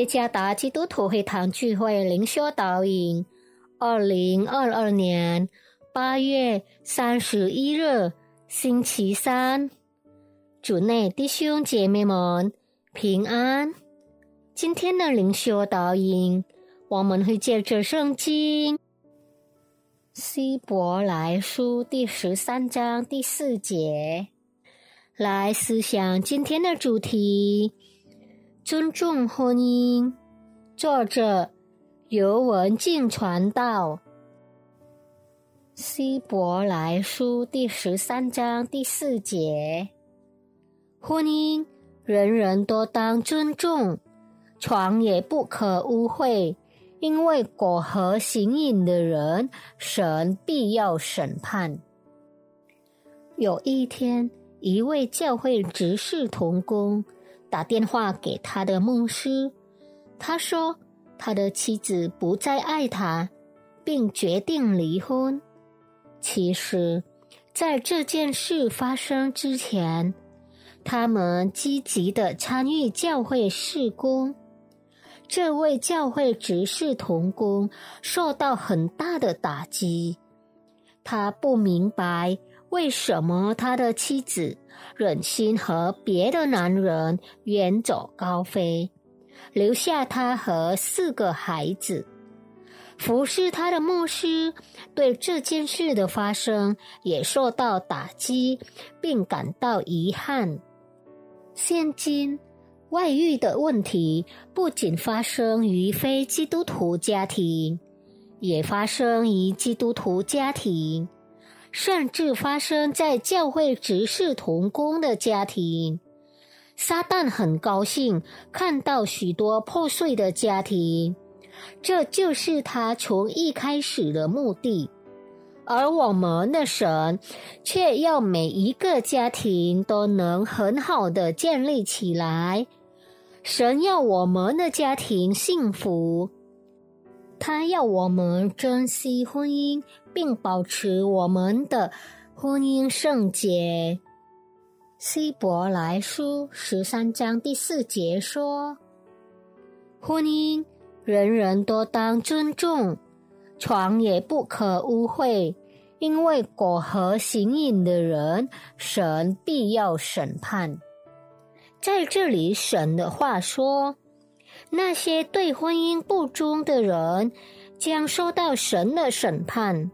耶加达基督徒会堂聚会灵修导引，二零二二年八月三十一日星期三，主内弟兄姐妹们平安。今天的灵修导引，我们会借着圣经希伯来书第十三章第四节来思想今天的主题。尊重婚姻。作者尤文静传道。希伯来书第十三章第四节：婚姻人人都当尊重，床也不可污秽，因为果和行淫的人，神必要审判。有一天，一位教会执事同工。打电话给他的牧师，他说他的妻子不再爱他，并决定离婚。其实，在这件事发生之前，他们积极的参与教会事工。这位教会执事童工受到很大的打击，他不明白。为什么他的妻子忍心和别的男人远走高飞，留下他和四个孩子？服侍他的牧师对这件事的发生也受到打击，并感到遗憾。现今外遇的问题不仅发生于非基督徒家庭，也发生于基督徒家庭。甚至发生在教会执事同工的家庭。撒旦很高兴看到许多破碎的家庭，这就是他从一开始的目的。而我们的神却要每一个家庭都能很好的建立起来。神要我们的家庭幸福。他要我们珍惜婚姻，并保持我们的婚姻圣洁。希伯来书十三章第四节说：“婚姻人人都当尊重，床也不可污秽，因为果和行淫的人，神必要审判。”在这里，神的话说。那些对婚姻不忠的人将受到神的审判，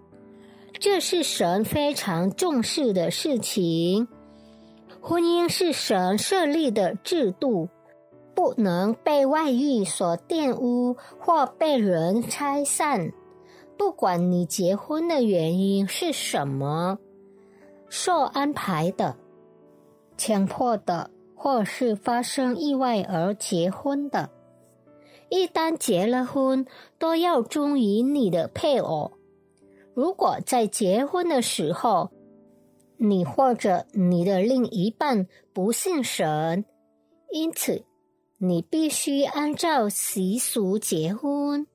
这是神非常重视的事情。婚姻是神设立的制度，不能被外遇所玷污或被人拆散。不管你结婚的原因是什么，受安排的、强迫的，或是发生意外而结婚的。一旦结了婚，都要忠于你的配偶。如果在结婚的时候，你或者你的另一半不信神，因此你必须按照习俗结婚，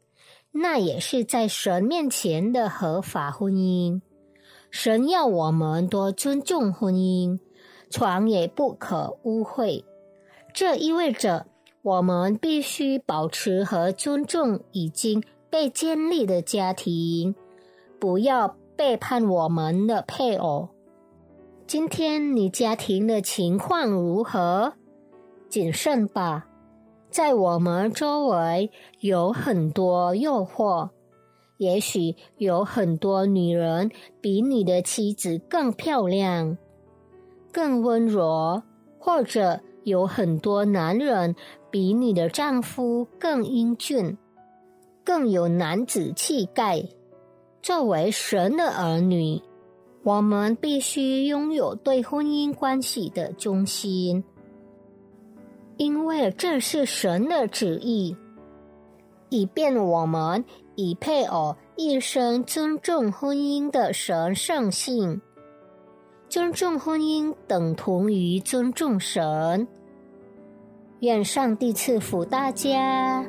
那也是在神面前的合法婚姻。神要我们多尊重婚姻，床也不可污秽。这意味着。我们必须保持和尊重已经被建立的家庭，不要背叛我们的配偶。今天你家庭的情况如何？谨慎吧，在我们周围有很多诱惑，也许有很多女人比你的妻子更漂亮、更温柔，或者有很多男人。比你的丈夫更英俊，更有男子气概。作为神的儿女，我们必须拥有对婚姻关系的忠心，因为这是神的旨意，以便我们以配偶一生尊重婚姻的神圣性。尊重婚姻等同于尊重神。愿上帝赐福大家。